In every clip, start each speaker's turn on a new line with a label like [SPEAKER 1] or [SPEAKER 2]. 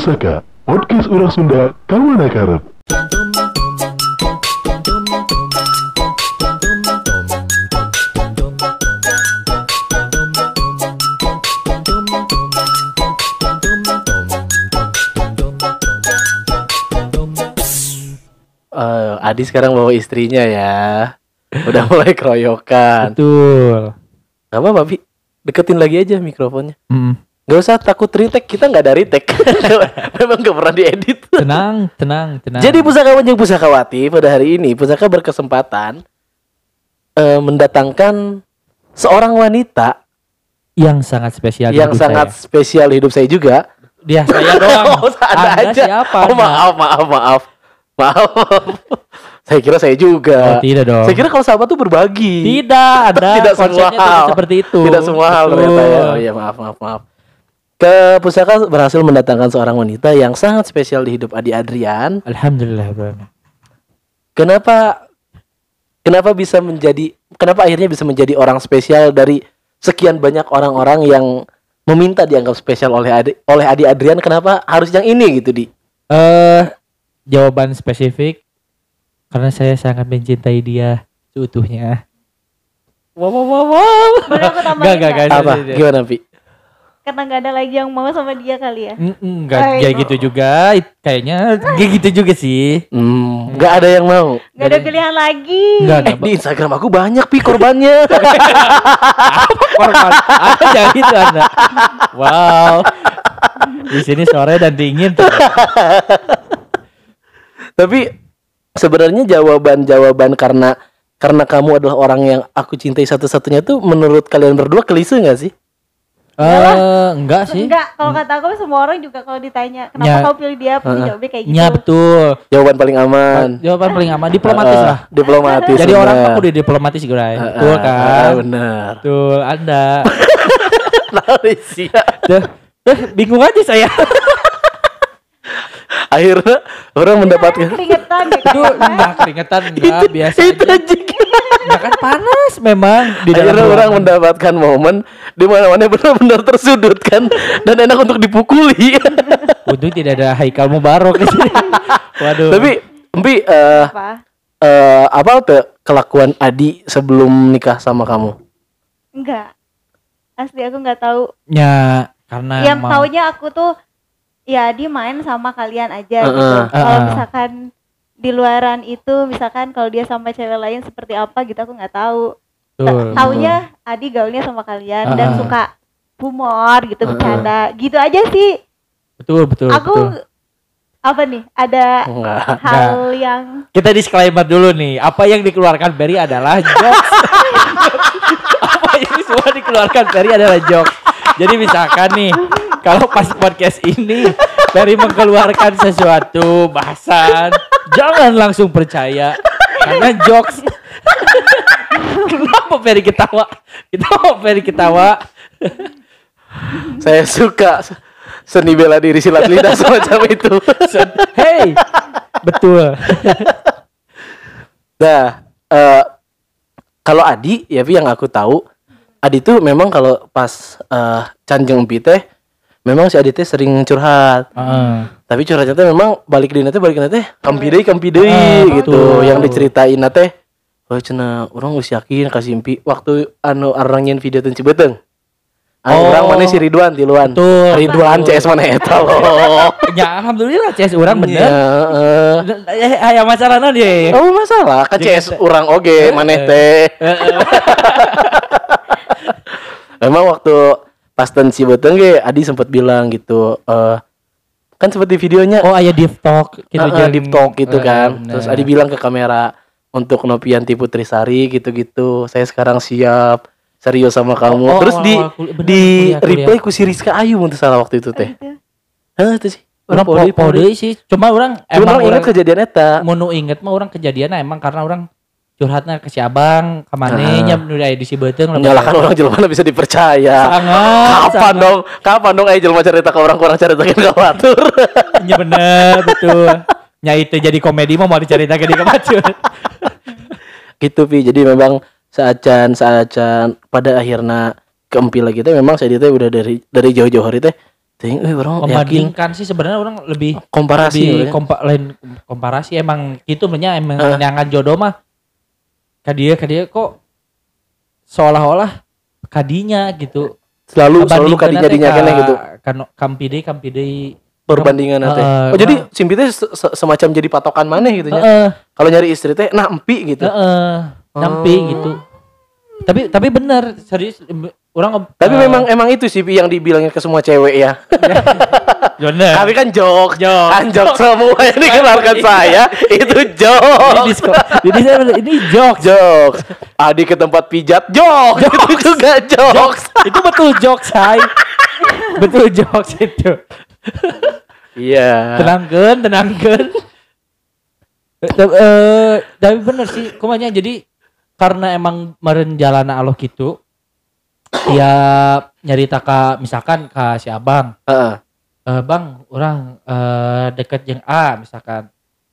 [SPEAKER 1] Pusaka, podcast orang Sunda, Kawana Karep.
[SPEAKER 2] Eh, Adi sekarang bawa istrinya ya. Udah mulai keroyokan.
[SPEAKER 3] Betul.
[SPEAKER 2] Gak apa-apa, Bi. Deketin lagi aja mikrofonnya.
[SPEAKER 3] Mm.
[SPEAKER 2] Gak usah takut retake, kita nggak ada retake. Memang gak pernah diedit.
[SPEAKER 3] Tenang, tenang, tenang.
[SPEAKER 2] Jadi pusakawan yang pusakawati pada hari ini pusaka berkesempatan eh, mendatangkan seorang wanita
[SPEAKER 3] yang sangat spesial
[SPEAKER 2] yang sangat
[SPEAKER 3] saya.
[SPEAKER 2] spesial hidup saya juga.
[SPEAKER 3] dia saya doang.
[SPEAKER 2] Oh, ada
[SPEAKER 3] Anda
[SPEAKER 2] aja.
[SPEAKER 3] siapa?
[SPEAKER 2] Oh, maaf, maaf, maaf. Maaf. saya kira saya juga.
[SPEAKER 3] Oh, tidak dong.
[SPEAKER 2] Saya kira kalau sahabat tuh berbagi.
[SPEAKER 3] Tidak, ada
[SPEAKER 2] tidak semua hal
[SPEAKER 3] seperti itu.
[SPEAKER 2] Tidak semua hal ternyata ya. Oh iya maaf maaf maaf. Ke pusaka berhasil mendatangkan seorang wanita yang sangat spesial di hidup Adi Adrian.
[SPEAKER 3] Alhamdulillah, bro.
[SPEAKER 2] Kenapa kenapa bisa menjadi kenapa akhirnya bisa menjadi orang spesial dari sekian banyak orang-orang yang meminta dianggap spesial oleh Adi, oleh Adi Adrian kenapa harus yang ini gitu di
[SPEAKER 3] Eh, jawaban spesifik karena saya sangat mencintai dia seutuhnya.
[SPEAKER 2] wow wow wow, wow.
[SPEAKER 4] Boleh aku tambahin
[SPEAKER 3] Gak, gak, gak.
[SPEAKER 2] apa gimana Pi
[SPEAKER 4] Karena nggak ada lagi yang mau sama dia kali ya.
[SPEAKER 3] Mm, Enggak
[SPEAKER 4] Ay,
[SPEAKER 3] kayak
[SPEAKER 4] no.
[SPEAKER 3] gitu juga. Kayaknya kayak gitu juga sih.
[SPEAKER 2] hmm, nggak ada yang mau
[SPEAKER 4] Nggak ada pilihan lagi.
[SPEAKER 3] Enggak,
[SPEAKER 2] eh,
[SPEAKER 3] enggak.
[SPEAKER 2] di Instagram aku banyak pi korbannya
[SPEAKER 3] korban. Jangan gitu Anda. Wow. Di sini sore dan dingin. tuh.
[SPEAKER 2] Tapi sebenarnya jawaban-jawaban karena karena kamu adalah orang yang aku cintai satu-satunya tuh menurut kalian berdua klise nggak sih?
[SPEAKER 3] Eh, enggak sih.
[SPEAKER 4] Enggak, kalau kata aku semua orang juga kalau ditanya kenapa
[SPEAKER 3] Ya.
[SPEAKER 4] kau pilih dia, pasti
[SPEAKER 2] Heeh.
[SPEAKER 4] jawabnya kayak gitu.
[SPEAKER 3] Ya betul.
[SPEAKER 2] Jawaban paling aman.
[SPEAKER 3] Jawaban paling aman diplomatis
[SPEAKER 2] Ah,
[SPEAKER 3] lah.
[SPEAKER 2] Diplomatis.
[SPEAKER 3] Jadi orang
[SPEAKER 2] benar.
[SPEAKER 3] kan udah diplomatis gitu
[SPEAKER 2] Ah,
[SPEAKER 3] Betul
[SPEAKER 2] ah,
[SPEAKER 3] kan?
[SPEAKER 2] ah, benar.
[SPEAKER 3] Betul, Anda.
[SPEAKER 2] Malaysia.
[SPEAKER 3] Tuh, tuh, bingung aja saya.
[SPEAKER 2] Akhirnya orang mendapatkan
[SPEAKER 4] Keringetan ya
[SPEAKER 3] Itu
[SPEAKER 4] kayaknya.
[SPEAKER 3] enggak keringetan enggak biasa
[SPEAKER 2] itu
[SPEAKER 3] aja.
[SPEAKER 2] aja.
[SPEAKER 3] Ya kan panas memang di dalam
[SPEAKER 2] Akhirnya orang mendapatkan momen di mana-mana benar-benar tersudutkan dan enak untuk dipukuli.
[SPEAKER 3] Untung tidak ada Haikal Mubarok di sini. Waduh.
[SPEAKER 2] Tapi Empi eh
[SPEAKER 4] Apa?
[SPEAKER 2] eh, apa tuh kelakuan Adi sebelum nikah sama kamu?
[SPEAKER 4] Enggak. Asli aku nggak tahu.
[SPEAKER 3] ya karena
[SPEAKER 4] yang
[SPEAKER 3] emang-
[SPEAKER 4] taunya aku tuh ya dia main sama kalian aja gitu.
[SPEAKER 2] Heeh.
[SPEAKER 4] Kalau
[SPEAKER 3] Heeh.
[SPEAKER 4] misalkan di luaran itu misalkan kalau dia sama cewek lain seperti apa gitu aku nggak tahu.
[SPEAKER 3] Betul.
[SPEAKER 4] Taunya Adi gaulnya sama kalian dan
[SPEAKER 3] Heeh.
[SPEAKER 4] suka humor gitu
[SPEAKER 2] Heeh.
[SPEAKER 4] bercanda. Gitu aja sih.
[SPEAKER 3] betul betul
[SPEAKER 4] aku
[SPEAKER 3] betul.
[SPEAKER 4] apa nih? Ada
[SPEAKER 2] Enggak.
[SPEAKER 4] hal yang
[SPEAKER 3] Kita disclaimer dulu nih. Apa yang dikeluarkan Berry adalah jokes. Apa yang semua dikeluarkan Berry adalah jokes. Jadi misalkan nih, kalau pas podcast ini Berry mengeluarkan sesuatu bahasan, jangan langsung percaya karena jokes. Kenapa Berry ketawa? Kenapa Berry ketawa?
[SPEAKER 2] Saya suka seni bela diri silat lidah semacam itu.
[SPEAKER 3] Hey, betul.
[SPEAKER 2] Nah, eh, kalau Adi, ya yang aku tahu, Adi tuh memang kalau pas eh, canjeng Pi teh, memang si Adi teh sering curhat.
[SPEAKER 3] Heeh.
[SPEAKER 2] Tapi curhatnya teh memang balik di teh balik teh kampi deui kampi deui
[SPEAKER 3] Ah,
[SPEAKER 2] gitu.
[SPEAKER 3] betul.
[SPEAKER 2] Yang diceritain teh, oh cenah orang geus yakin kasih Pi waktu anu arang nyen video teh Cibeuteng. Anu
[SPEAKER 3] Oh.
[SPEAKER 2] orang mana si Ridwan Tiluan.
[SPEAKER 3] Betul.
[SPEAKER 2] Ridwan CS mana eta loh.
[SPEAKER 3] Ya alhamdulillah CS orang bener.
[SPEAKER 2] Ya, eh.
[SPEAKER 3] Eh, aya masalah naon ye?
[SPEAKER 2] Oh masalah kan CS orang oge maneh teh. Memang waktu pas ten Cibeuteng ge Adi sempat bilang gitu eh kan seperti videonya
[SPEAKER 3] Oh aya deep talk gitu
[SPEAKER 2] gitu
[SPEAKER 3] jeung-
[SPEAKER 2] deep talk gitu
[SPEAKER 3] Eh,
[SPEAKER 2] kan.
[SPEAKER 3] bener.
[SPEAKER 2] Terus Adi bilang ke kamera untuk Nopianti Putrisari gitu-gitu. Saya sekarang siap serius sama kamu.
[SPEAKER 3] Oh, oh,
[SPEAKER 2] Terus di
[SPEAKER 3] awal kul- bener,
[SPEAKER 2] di
[SPEAKER 3] kuliah, kuliah.
[SPEAKER 2] replay ku si Rizka Ayu mun teu salah waktu itu teh. Hah itu sih.
[SPEAKER 3] orang
[SPEAKER 2] Pau
[SPEAKER 3] po,
[SPEAKER 2] deui,
[SPEAKER 3] po
[SPEAKER 2] pau deui.
[SPEAKER 3] deui sih cuma orang
[SPEAKER 2] Cuma
[SPEAKER 3] emang
[SPEAKER 2] orang ingat kejadian eta.
[SPEAKER 3] mau inget mah orang kejadian emang karena orang curhatnya ke si abang ke
[SPEAKER 2] Ah.
[SPEAKER 3] manehnya nu aya di Cibeuteng
[SPEAKER 2] Menyalahkan orang jelema bisa dipercaya.
[SPEAKER 3] sangat
[SPEAKER 2] Kapan dong? Kapan dong ayo jelema cerita ke orang kurang ceritakeun ka batur.
[SPEAKER 3] Iya bener betul nya itu jadi komedi mah mau diceritakeun di kemacun
[SPEAKER 2] gitu Pi. Jadi memang saacan saacan pada akhirnya keempi lagi teh memang saya teh udah dari dari jauh-jauh hari teh Ting, eh, orang
[SPEAKER 3] membandingkan sih sebenarnya orang lebih
[SPEAKER 2] komparasi
[SPEAKER 3] lebih kompa, lain komparasi emang gitu sebenarnya emang nyangan jodoh mah kadia kadia kok seolah-olah kadinya gitu
[SPEAKER 2] Selalu selalu kadinya
[SPEAKER 3] teh
[SPEAKER 2] dinya
[SPEAKER 3] ka-
[SPEAKER 2] keneh gitu.
[SPEAKER 3] kano kampide kampide
[SPEAKER 2] Perbandingan teh.
[SPEAKER 3] Heeh,
[SPEAKER 2] Oh, jadi
[SPEAKER 3] orang-
[SPEAKER 2] simpi teh se- se- semacam jadi patokan maneh gitu ya.
[SPEAKER 3] Heeh,
[SPEAKER 2] Kalau nyari istri teh nah empi gitu.
[SPEAKER 3] heeh, nampi
[SPEAKER 2] Oh.
[SPEAKER 3] gitu tapi tapi bener serius orang
[SPEAKER 2] Tapi
[SPEAKER 3] eh,
[SPEAKER 2] memang emang itu sih yang dibilangin ke semua cewek ya.
[SPEAKER 3] bener
[SPEAKER 2] Tapi kan jok,
[SPEAKER 3] Jok.
[SPEAKER 2] kan jok semua yang dikeluarkan saya itu jok.
[SPEAKER 3] ini disko saya bener, ini jokes
[SPEAKER 2] Jok. Adi ke tempat pijat, jok. Itu juga jok.
[SPEAKER 3] itu betul jokes say betul jokes itu
[SPEAKER 2] Iya.
[SPEAKER 3] tenangkan tenangkan Eh, eh, tapi bener sih kumanya jadi karena emang meren jalana Allah gitu ya nyarita ka misalkan ka si abang
[SPEAKER 2] Heeh.
[SPEAKER 3] eh, bang orang eh, deket yang A misalkan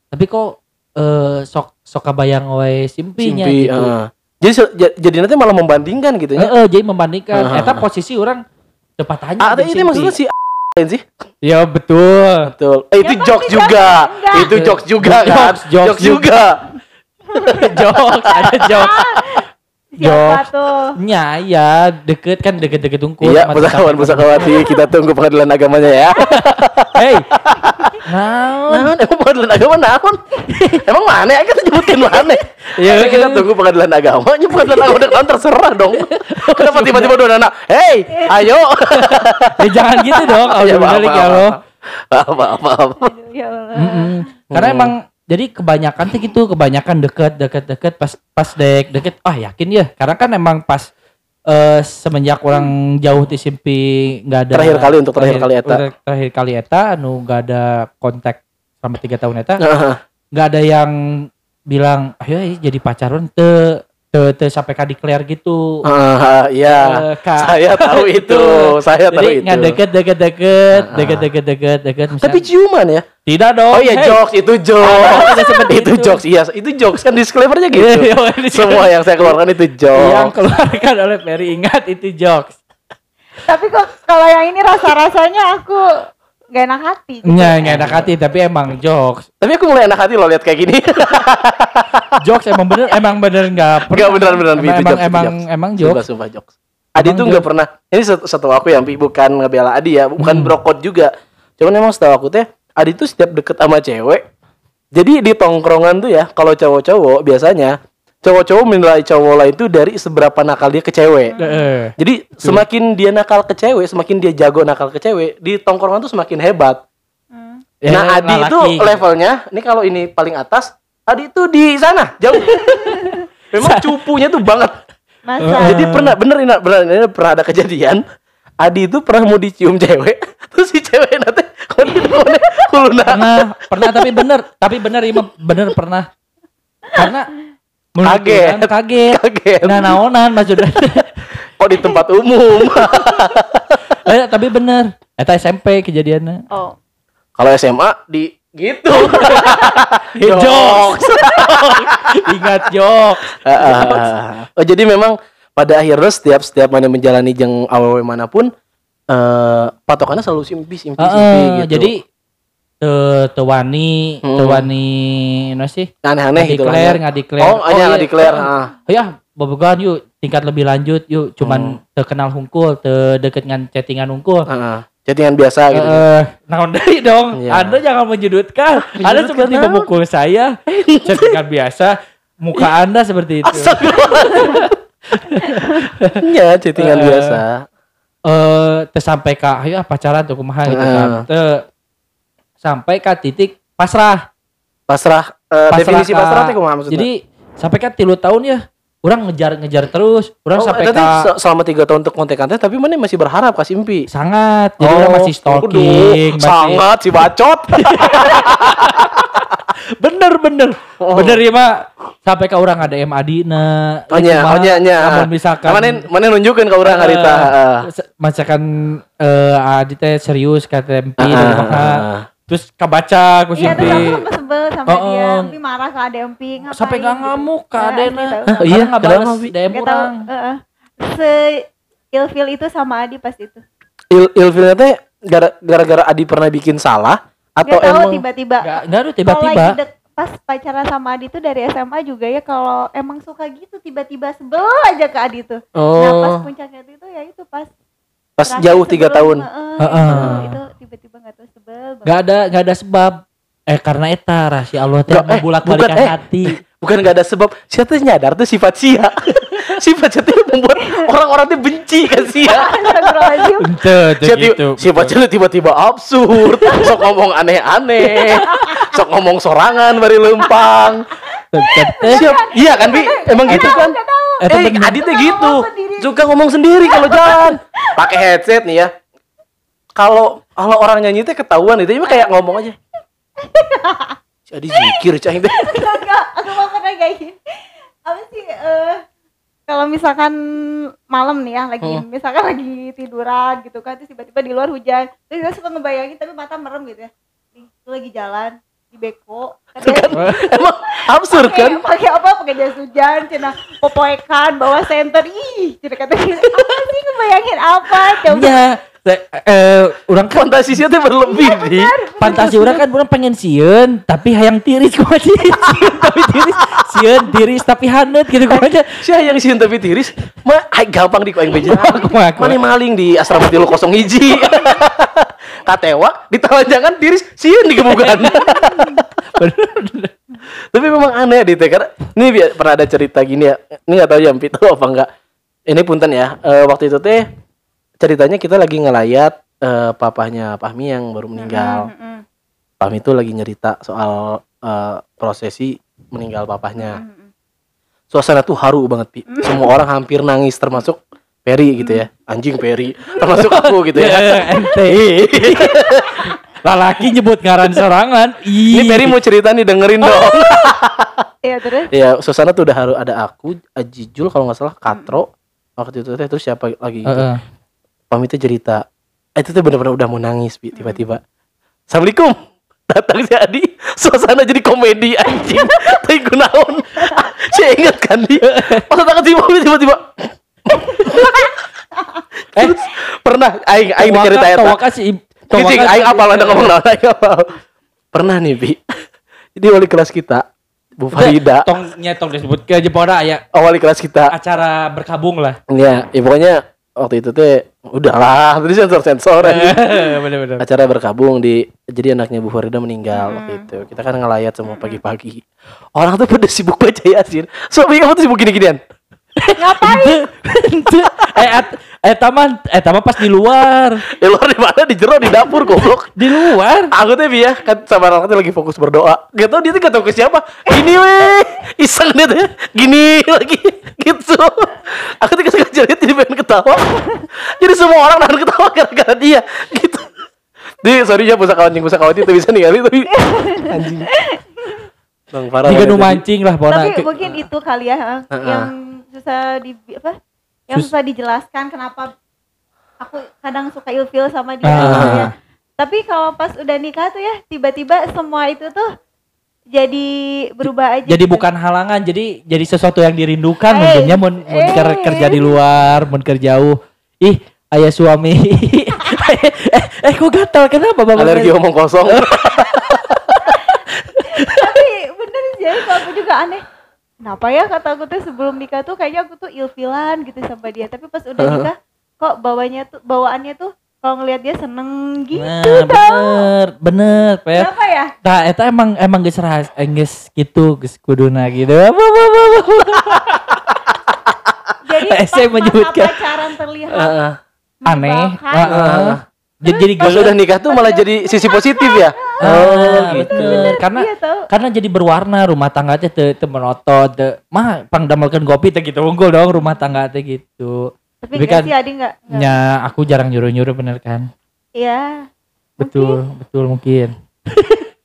[SPEAKER 3] tapi kok eh, sok sok kabayang we simpinya
[SPEAKER 2] Simpi,
[SPEAKER 3] gitu
[SPEAKER 2] heeh. Jadi jadi nanti malah membandingkan gitu
[SPEAKER 3] Eh,
[SPEAKER 2] ya.
[SPEAKER 3] eh, jadi membandingkan
[SPEAKER 2] Heeh.
[SPEAKER 3] eta posisi orang tepat tanya
[SPEAKER 2] Ah,
[SPEAKER 3] jeung
[SPEAKER 2] ini
[SPEAKER 3] Simpi.
[SPEAKER 2] maksudnya si lain sih.
[SPEAKER 3] ya betul
[SPEAKER 2] Betul. Eh, itu
[SPEAKER 4] Ya,
[SPEAKER 2] jok
[SPEAKER 4] pasti
[SPEAKER 2] juga.
[SPEAKER 4] enggak.
[SPEAKER 2] Itu jok juga
[SPEAKER 3] Jokes,
[SPEAKER 2] kan.
[SPEAKER 3] jokes
[SPEAKER 2] Jok juga.
[SPEAKER 3] jokes ada
[SPEAKER 4] Siapa
[SPEAKER 3] Jokes.
[SPEAKER 4] tuh?
[SPEAKER 3] nya ya deket kan deket-deket unggul
[SPEAKER 2] Iya, pesakawan
[SPEAKER 3] tetangga.
[SPEAKER 2] pesakawati. Kita tunggu pengadilan agamanya ya.
[SPEAKER 3] Hei. Naon?
[SPEAKER 2] Naon emang pengadilan agama naon? Emang mana ya kita nyebutin mana?
[SPEAKER 3] Iya,
[SPEAKER 2] Ya kita
[SPEAKER 3] iya.
[SPEAKER 2] tunggu pengadilan agama, nya pengadilan agama udah terserah dong. Kenapa tiba-tiba dua anak? Hei, ayo.
[SPEAKER 3] Eh, jangan gitu dong.
[SPEAKER 2] Ya, maaf,
[SPEAKER 3] ya
[SPEAKER 2] maaf. Maaf, maaf, maaf.
[SPEAKER 4] Aduh, ya Allah.
[SPEAKER 3] Mm-mm. Karena emang jadi kebanyakan tuh gitu, kebanyakan deket, deket, deket, pas pas dek, deket. Ah yakin ya, karena kan emang pas eh semenjak orang jauh di simpi nggak ada
[SPEAKER 2] Terakhir kali untuk terakhir kali eta.
[SPEAKER 3] terakhir kali eta anu nggak ada kontak selama tiga tahun eta nggak ada yang bilang ayo eh, jadi pacaran te te te sampai ka declare gitu
[SPEAKER 2] Ah, iya.
[SPEAKER 3] Kak.
[SPEAKER 2] Saya tahu itu. Saya tahu
[SPEAKER 3] jadi
[SPEAKER 2] itu.
[SPEAKER 3] nggak deket deket deket
[SPEAKER 2] Ah.
[SPEAKER 3] deket deket deket deket misalnya-
[SPEAKER 2] Tapi ciuman ya?
[SPEAKER 3] tidak dong
[SPEAKER 2] Oh iya
[SPEAKER 3] hey.
[SPEAKER 2] jokes itu
[SPEAKER 3] Ah,
[SPEAKER 2] jokes.
[SPEAKER 3] seperti
[SPEAKER 2] itu
[SPEAKER 3] itu.
[SPEAKER 2] jokes. Iya, itu jokes kan disclaimernya gitu.
[SPEAKER 3] Iya, iya, ini
[SPEAKER 2] Semua yang saya keluarkan itu
[SPEAKER 3] yang
[SPEAKER 2] jokes.
[SPEAKER 3] keluarkan oleh Ferry ingat itu jokes
[SPEAKER 4] Tapi kok kalau yang ini rasa-rasanya aku gak enak hati. gitu.
[SPEAKER 3] nggak nggak enak hati tapi emang jokes
[SPEAKER 2] Tapi aku mulai enak hati loh lihat kayak gini.
[SPEAKER 3] jokes emang bener emang bener nggak
[SPEAKER 2] Enggak beneran-beneran
[SPEAKER 3] emang
[SPEAKER 2] itu
[SPEAKER 3] emang
[SPEAKER 2] jokes,
[SPEAKER 3] emang,
[SPEAKER 2] jokes.
[SPEAKER 3] emang
[SPEAKER 2] Sumpah,
[SPEAKER 3] jokes
[SPEAKER 2] sumpah jokes. Adi
[SPEAKER 3] Emang
[SPEAKER 2] tuh nggak pernah. Ini set- setahu aku ya, Pi, bukan ngebela Adi ya, bukan
[SPEAKER 3] Hmm.
[SPEAKER 2] brokot juga. Cuman emang setahu aku teh, Adi tuh setiap deket sama cewek, jadi di tongkrongan tuh ya, kalau cowok-cowok biasanya cowok-cowok menilai cowok lain itu dari seberapa nakal dia ke cewek.
[SPEAKER 3] Eh,
[SPEAKER 2] Jadi semakin dia nakal ke cewek, semakin dia jago nakal ke cewek, di tongkrongan tuh semakin hebat.
[SPEAKER 4] Hmm.
[SPEAKER 3] ya,
[SPEAKER 2] nah, Adi
[SPEAKER 3] lelaki.
[SPEAKER 2] itu levelnya, ini kalau ini paling atas, Adi itu di sana, jauh. Memang cupunya tuh banget.
[SPEAKER 4] Masa?
[SPEAKER 2] Jadi pernah bener ini bener ini pernah ada kejadian. Adi itu pernah mau dicium cewek, terus si cewek nanti kode kode kuluna.
[SPEAKER 3] pernah pernah tapi bener tapi bener bener pernah karena menurut
[SPEAKER 2] Kaget.
[SPEAKER 3] orang kaget
[SPEAKER 2] Kaget.
[SPEAKER 3] nah naonan maksudnya
[SPEAKER 2] Kok di tempat umum?
[SPEAKER 3] eh, tapi bener eta SMP kejadiannya
[SPEAKER 4] Oh.
[SPEAKER 2] Kalau SMA di gitu.
[SPEAKER 3] Jokes ingat jokes
[SPEAKER 2] Ah, oh jadi memang pada akhirnya setiap setiap mana menjalani jeng aww mana pun eh patokannya selalu simpi simpi simpi
[SPEAKER 3] Heeh,
[SPEAKER 2] gitu.
[SPEAKER 3] jadi te te wani te
[SPEAKER 2] Hmm.
[SPEAKER 3] wani no sih
[SPEAKER 2] aneh-aneh gitu lah.
[SPEAKER 3] declare
[SPEAKER 2] ya.
[SPEAKER 3] nggak declare
[SPEAKER 2] Oh, hanya nggak declare.
[SPEAKER 3] eh,
[SPEAKER 2] ah.
[SPEAKER 3] ya bobogan yuk tingkat lebih lanjut yuk cuman
[SPEAKER 2] Hmm.
[SPEAKER 3] terkenal hungkul te deket dengan chattingan hungkul
[SPEAKER 2] Ah, Chattingan biasa gitu.
[SPEAKER 3] Eh, naon deui dong.
[SPEAKER 2] Iya.
[SPEAKER 3] Anda jangan menyudutkan. Anda seperti memukul saya. Chattingan biasa. Muka Anda seperti itu.
[SPEAKER 2] Iya, chattingan
[SPEAKER 3] Eh,
[SPEAKER 2] biasa.
[SPEAKER 3] Eh, teu sampai ka ayo pacaran tuh kumaha gitu kan. Sampai ka titik pasrah.
[SPEAKER 2] Pasrah, eh,
[SPEAKER 3] Pasrah
[SPEAKER 2] definisi
[SPEAKER 3] ka-
[SPEAKER 2] pasrah itu maksudnya?
[SPEAKER 3] Jadi sampai ka tilu tahun ya. Orang ngejar-ngejar terus. Orang
[SPEAKER 2] Oh,
[SPEAKER 3] sampai
[SPEAKER 2] se- selama tiga tahun untuk konten konten tapi mana masih berharap kasih impi.
[SPEAKER 3] sangat. Jadi orang masih stalking, masih
[SPEAKER 2] sangat si bacot.
[SPEAKER 3] bener bener
[SPEAKER 2] Oh.
[SPEAKER 3] bener ya mak sampai ke orang ada MAD na
[SPEAKER 2] Oh nya, oh nya, nya.
[SPEAKER 3] namun misalkan
[SPEAKER 2] Mana mana nunjukin ke orang harita.
[SPEAKER 3] Eh, se- misalkan eh Adi teh serius kata MP maka
[SPEAKER 2] ah.
[SPEAKER 3] Terus kabaca aku
[SPEAKER 4] Iya, terus aku sempat sebel sama
[SPEAKER 3] Oh,
[SPEAKER 4] dia.
[SPEAKER 3] oh.
[SPEAKER 4] Tapi marah ke ada Empi. Ngapain?
[SPEAKER 3] sampai gak
[SPEAKER 4] gitu.
[SPEAKER 3] ngamuk ke Adena
[SPEAKER 4] asli tahu.
[SPEAKER 2] Hah, iya?
[SPEAKER 3] iya nggak balas? DM
[SPEAKER 4] Gak tahu.
[SPEAKER 3] orang
[SPEAKER 4] eh. Se ilfil itu sama Adi pas itu.
[SPEAKER 2] Il ilfilnya teh gara- gara-gara Adi pernah bikin salah atau
[SPEAKER 4] Gak tahu
[SPEAKER 2] emang
[SPEAKER 4] tiba-tiba.
[SPEAKER 3] Enggak, enggak aduh
[SPEAKER 4] Kalau
[SPEAKER 3] tiba-tiba.
[SPEAKER 4] pas pacaran sama Adi tuh dari SMA juga ya kalau emang suka gitu tiba-tiba sebel aja ke Adi tuh. Nah pas
[SPEAKER 2] oh
[SPEAKER 4] puncaknya itu ya itu pas
[SPEAKER 2] pas
[SPEAKER 4] terakhir
[SPEAKER 2] jauh tiga tahun.
[SPEAKER 4] Heeh,
[SPEAKER 3] Heeh.
[SPEAKER 4] itu, itu tiba-tiba nggak tahu sebel banget.
[SPEAKER 3] Enggak ada enggak ada sebab. Eh karena eta rahasia Allah teh
[SPEAKER 2] Nggak, eh,
[SPEAKER 3] membolak-balikan
[SPEAKER 2] bukan, eh.
[SPEAKER 3] hati.
[SPEAKER 2] bukan nggak ada sebab. Siapa tuh nyadar tuh sifat sia. Sifat sia tuh membuat orang-orang tuh benci kan sia. Sia tiba- sifat sia tuh tiba-tiba absurd. Sok ngomong aneh-aneh. Sok ngomong sorangan bari lempang. Siap. Iya kan bi? Emang gitu kan Eh
[SPEAKER 3] bener.
[SPEAKER 2] Adi tuh gitu. suka ngomong sendiri kalau jalan. Pakai headset nih ya. Kalau kalau orang nyanyi teh ketahuan itu cuma kayak ngomong aja. Si Adi zikir cahing teh
[SPEAKER 4] Enggak, aku mau pernah kayak gini. Apa sih eh kalau misalkan malam nih ya lagi
[SPEAKER 2] Hmm.
[SPEAKER 4] misalkan lagi tiduran gitu kan terus tiba-tiba di luar hujan terus saya suka ngebayangin tapi mata merem gitu ya. Nih, lagi jalan di beko. Kan
[SPEAKER 2] emang absurd kan?
[SPEAKER 4] pakai apa? Pakai jas hujan cina popoekan bawa senter. Ih cina kata apa sih ngebayangin apa? Coba
[SPEAKER 3] Iya, eh, eh, orang kan
[SPEAKER 2] fantasinya tuh berlebih nih.
[SPEAKER 3] fantasi orang kan orang pengen sieun tapi hayang tiris kok aja sieun tapi tiris sieun tiris tapi hanet gitu kok aja
[SPEAKER 2] Sia yang sieun tapi tiris mah gampang di koeng beja mana maling di asrama tilu kosong hiji katewa di jangan tiris sieun digemugan tapi memang aneh di karena ini bi- pernah ada cerita gini ya. Ini nggak tahu ya Mpi tahu apa enggak ini punten ya. Eh, waktu itu teh ceritanya kita lagi ngelayat eh, papahnya Pahmi yang baru meninggal.
[SPEAKER 4] Mm-mm.
[SPEAKER 2] Pahmi itu lagi nyerita soal eh, prosesi meninggal papahnya.
[SPEAKER 4] Mm-mm.
[SPEAKER 2] suasana tuh haru banget pi. Semua orang hampir nangis termasuk Peri gitu ya. Anjing Peri termasuk aku gitu ya.
[SPEAKER 3] Ente. Lalaki nyebut ngaran sorangan.
[SPEAKER 2] Ini Peri mau cerita nih dengerin dong.
[SPEAKER 4] Iya terus?
[SPEAKER 2] Ya suasana tuh udah haru ada aku Ajijul kalau nggak salah Katro. Waktu itu terus siapa lagi gitu.
[SPEAKER 3] Heeh.
[SPEAKER 2] Pamit tuh cerita. Eh, itu tuh bener-bener udah mau nangis tiba-tiba. Assalamualaikum. Datang si Adi. Suasana jadi komedi anjing. Tapi gunaon saya ingat kan di pas datang ke mobil tiba-tiba eh pernah aing aing cerita eta
[SPEAKER 3] tawaka si
[SPEAKER 2] aing
[SPEAKER 3] si-
[SPEAKER 2] apal ada ngomong naon aing apal. Pernah nih Bi. Jadi wali kelas kita Bu Farida.
[SPEAKER 3] tong nyetong disebut ke Jepara ya.
[SPEAKER 2] Oh, wali kelas kita.
[SPEAKER 3] Acara berkabung lah.
[SPEAKER 2] Ya, ya pokoknya waktu itu teh udahlah tadi sensor sensor
[SPEAKER 3] bener-bener
[SPEAKER 2] acara berkabung di jadi anaknya Bu Farida meninggal waktu itu. Kita kan ngelayat semua pagi-pagi. Orang tuh pada sibuk baca yasin. So Bi, kamu tuh sibuk gini-ginian
[SPEAKER 4] ngapain?
[SPEAKER 3] Eh at- eh taman eh taman pas di luar.
[SPEAKER 2] Di luar di mana? Di jero di dapur goblok.
[SPEAKER 3] Di luar?
[SPEAKER 2] Aku tuh ya kan sama orang tuh lagi fokus berdoa. Gak tau dia tuh gak tau ke siapa. Gini weh. Iseng dia tuh. Gini lagi. Gitu. Aku tuh sengaja lihat jadi pengen ketawa. Jadi semua orang nahan ketawa gara-gara dia. Gitu. Di sorry ya pusaka anjing pusaka itu bisa nih kali tapi anjing. Bang Farah
[SPEAKER 3] Jika nu mancing lah pona
[SPEAKER 4] tapi mungkin itu kali ya
[SPEAKER 2] Heeh.
[SPEAKER 4] yang susah di apa yang
[SPEAKER 3] Sus-
[SPEAKER 4] susah dijelaskan kenapa aku kadang suka ilfil sama dia
[SPEAKER 3] Ah.
[SPEAKER 4] gitu ya. tapi kalau pas udah nikah tuh ya tiba-tiba semua itu tuh jadi berubah aja
[SPEAKER 3] jadi
[SPEAKER 4] gitu.
[SPEAKER 3] bukan halangan jadi jadi sesuatu yang dirindukan
[SPEAKER 4] Eh,
[SPEAKER 3] mungkinnya mun mun
[SPEAKER 4] eh.
[SPEAKER 3] ker- kerja di luar mun kerja jauh ih ayah suami eh, eh kok gatal kenapa bapak
[SPEAKER 2] alergi omong kosong
[SPEAKER 4] tapi bener sih jadi aku juga aneh kenapa ya kata aku tuh sebelum nikah tuh kayaknya aku tuh ilfilan gitu sama dia tapi pas udah nikah kok bawanya tuh bawaannya tuh kalau ngelihat dia seneng gitu
[SPEAKER 3] nah
[SPEAKER 4] tau
[SPEAKER 3] bener bener
[SPEAKER 4] kenapa ya
[SPEAKER 3] Nah, eta emang emang geus rahas, eh, geus gitu, geus kuduna gitu. Apa apa apa. apa.
[SPEAKER 4] jadi pas
[SPEAKER 3] saya
[SPEAKER 4] masa
[SPEAKER 3] menyebutkan.
[SPEAKER 4] pacaran terlihat
[SPEAKER 2] Heeh.
[SPEAKER 3] Aneh.
[SPEAKER 4] menyebalkan,
[SPEAKER 3] Heeh. Jadi jadi
[SPEAKER 2] pas
[SPEAKER 3] geus
[SPEAKER 2] udah nikah tuh malah jadi sisi positif ya
[SPEAKER 3] Oh, bener. Karena
[SPEAKER 4] iya tahu
[SPEAKER 3] karena jadi berwarna rumah tangga teh teu teu monoton, teu mah pangdamelkeun kopi teh gitu unggul dong rumah tangga teh gitu.
[SPEAKER 4] tapi
[SPEAKER 3] kan-
[SPEAKER 4] sih Adi enggak enggak.
[SPEAKER 3] Nya aku jarang nyuruh-nyuruh bener kan?
[SPEAKER 4] iya
[SPEAKER 3] Betul, betul mungkin.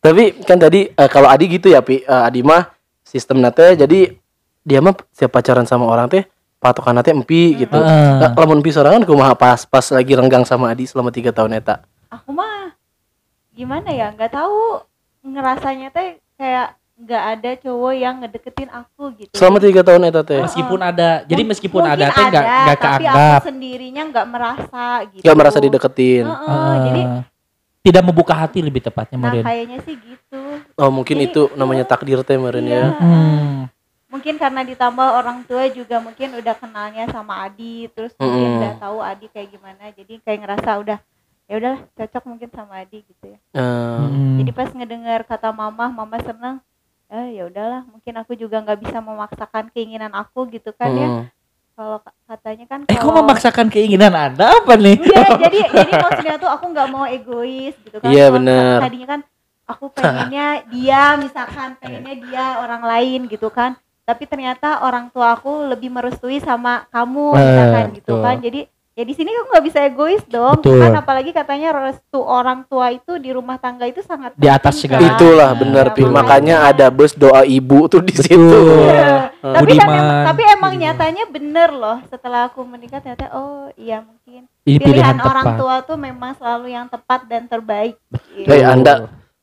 [SPEAKER 2] tapi kan tadi eh, kalau Adi gitu ya Pi Eh, Adi mah sistem nate jadi dia mah setiap pacaran sama orang teh patokan nate empi gitu
[SPEAKER 3] Heeh.
[SPEAKER 2] Nah, lamun empi sorangan kumaha pas pas lagi renggang sama Adi selama tiga tahun eta
[SPEAKER 4] aku mah gimana ya nggak tahu ngerasanya teh kayak nggak ada cowok yang ngedeketin aku gitu
[SPEAKER 2] Selama tiga tahun eta teh.
[SPEAKER 3] Meskipun ada, jadi meskipun
[SPEAKER 4] Mungkin
[SPEAKER 3] ada teh nggak nggak
[SPEAKER 4] tapi
[SPEAKER 3] keanggap.
[SPEAKER 4] aku sendirinya nggak merasa gitu
[SPEAKER 2] Gak merasa dideketin.
[SPEAKER 4] Heeh,
[SPEAKER 3] Eh,
[SPEAKER 4] jadi
[SPEAKER 3] tidak membuka hati lebih tepatnya
[SPEAKER 4] nah kayaknya sih gitu
[SPEAKER 2] Oh mungkin
[SPEAKER 4] Jadi-
[SPEAKER 2] itu namanya takdir teh meren
[SPEAKER 4] Iya.
[SPEAKER 2] ya.
[SPEAKER 3] Hmm.
[SPEAKER 4] mungkin karena ditambah orang tua juga mungkin udah kenalnya sama Adi terus mungkin
[SPEAKER 2] Mm-mm.
[SPEAKER 4] udah tahu Adi kayak gimana jadi kayak ngerasa udah ya udahlah cocok mungkin sama Adi gitu ya
[SPEAKER 2] Eh,
[SPEAKER 3] Hmm.
[SPEAKER 4] jadi pas ngedengar kata mama mama seneng eh ya udahlah mungkin aku juga nggak bisa memaksakan keinginan aku gitu kan ya
[SPEAKER 2] mm.
[SPEAKER 4] kalau ka- katanya kan
[SPEAKER 3] Eh kok
[SPEAKER 4] kalau-
[SPEAKER 3] memaksakan keinginan anda apa nih?
[SPEAKER 4] Iya, jadi jadi maksudnya tuh aku nggak mau egois gitu kan.
[SPEAKER 2] Iya,
[SPEAKER 4] Kalau
[SPEAKER 2] bener.
[SPEAKER 4] Tadinya kan aku pengennya dia misalkan pengennya dia orang lain gitu kan. Tapi ternyata orang tua aku lebih merestui sama kamu
[SPEAKER 3] Eh,
[SPEAKER 4] misalkan gitu
[SPEAKER 3] betul.
[SPEAKER 4] kan. Jadi ya di sini aku nggak bisa egois dong.
[SPEAKER 3] Betul.
[SPEAKER 4] Kan apalagi katanya restu orang tua itu di rumah tangga itu sangat
[SPEAKER 3] Di atas segala-
[SPEAKER 4] kan.
[SPEAKER 2] Itulah
[SPEAKER 3] Nah,
[SPEAKER 2] benar.
[SPEAKER 4] Iya,
[SPEAKER 2] Makanya ada bus doa ibu tuh di situ.
[SPEAKER 3] Betul.
[SPEAKER 4] Iya. tapi kan
[SPEAKER 3] Budiman.
[SPEAKER 4] emang, tapi emang nyatanya bener loh setelah aku menikah ternyata oh iya mungkin
[SPEAKER 3] Ini
[SPEAKER 4] pilihan,
[SPEAKER 3] pilihan
[SPEAKER 4] orang
[SPEAKER 3] tepat.
[SPEAKER 4] tua tuh memang selalu yang tepat dan terbaik.
[SPEAKER 2] Hei
[SPEAKER 4] Iya.
[SPEAKER 2] Anda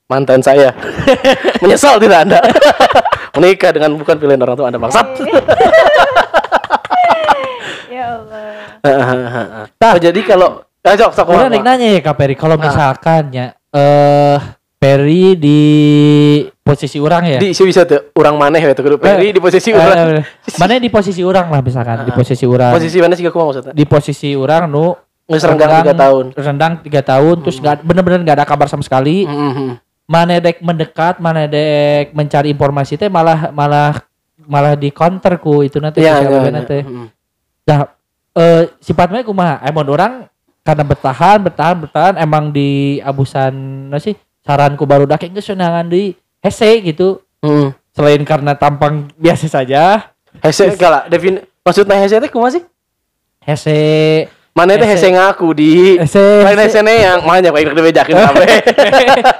[SPEAKER 2] mantan saya. Menyesal tidak Anda? Menikah dengan bukan pilihan orang tua Anda bangsat.
[SPEAKER 4] ya Allah.
[SPEAKER 2] oh, jadi kalau eh, sok sok
[SPEAKER 3] Udah
[SPEAKER 2] Mak.
[SPEAKER 3] nanya ya Kak Peri, kalau
[SPEAKER 2] Ah.
[SPEAKER 3] misalkan ya eh Peri di posisi orang ya.
[SPEAKER 2] di si bisa tuh orang maneh ya tuh Peri di posisi
[SPEAKER 3] Eh,
[SPEAKER 2] orang.
[SPEAKER 3] eh, mana di posisi orang lah misalkan di
[SPEAKER 2] Ah.
[SPEAKER 3] posisi orang.
[SPEAKER 2] Posisi mana sih aku maksudnya?
[SPEAKER 3] di posisi orang nu
[SPEAKER 2] Geus renggang tiga tahun.
[SPEAKER 3] Rendang tiga tahun terus nggak bener-bener nggak ada kabar sama sekali.
[SPEAKER 2] Mhm.
[SPEAKER 3] Mana dek mendekat, mana dek mencari informasi teh malah malah malah di counter ku itu nanti media
[SPEAKER 2] iya.
[SPEAKER 3] teh.
[SPEAKER 2] Mhm.
[SPEAKER 3] Nah, eh sifatnya kumaha? Emang orang karena bertahan, bertahan, bertahan emang di abusan nah sih saranku baru dak geus senangan di hese gitu.
[SPEAKER 2] Mhm.
[SPEAKER 3] Selain karena tampang biasa saja,
[SPEAKER 2] Hese kala defin maksudnya hese teh kumaha sih?
[SPEAKER 3] hese
[SPEAKER 2] Mana teh
[SPEAKER 3] Hese.
[SPEAKER 2] ngaku di
[SPEAKER 3] hese
[SPEAKER 2] lain hese yang makanya kayak dibejakeun kabeh.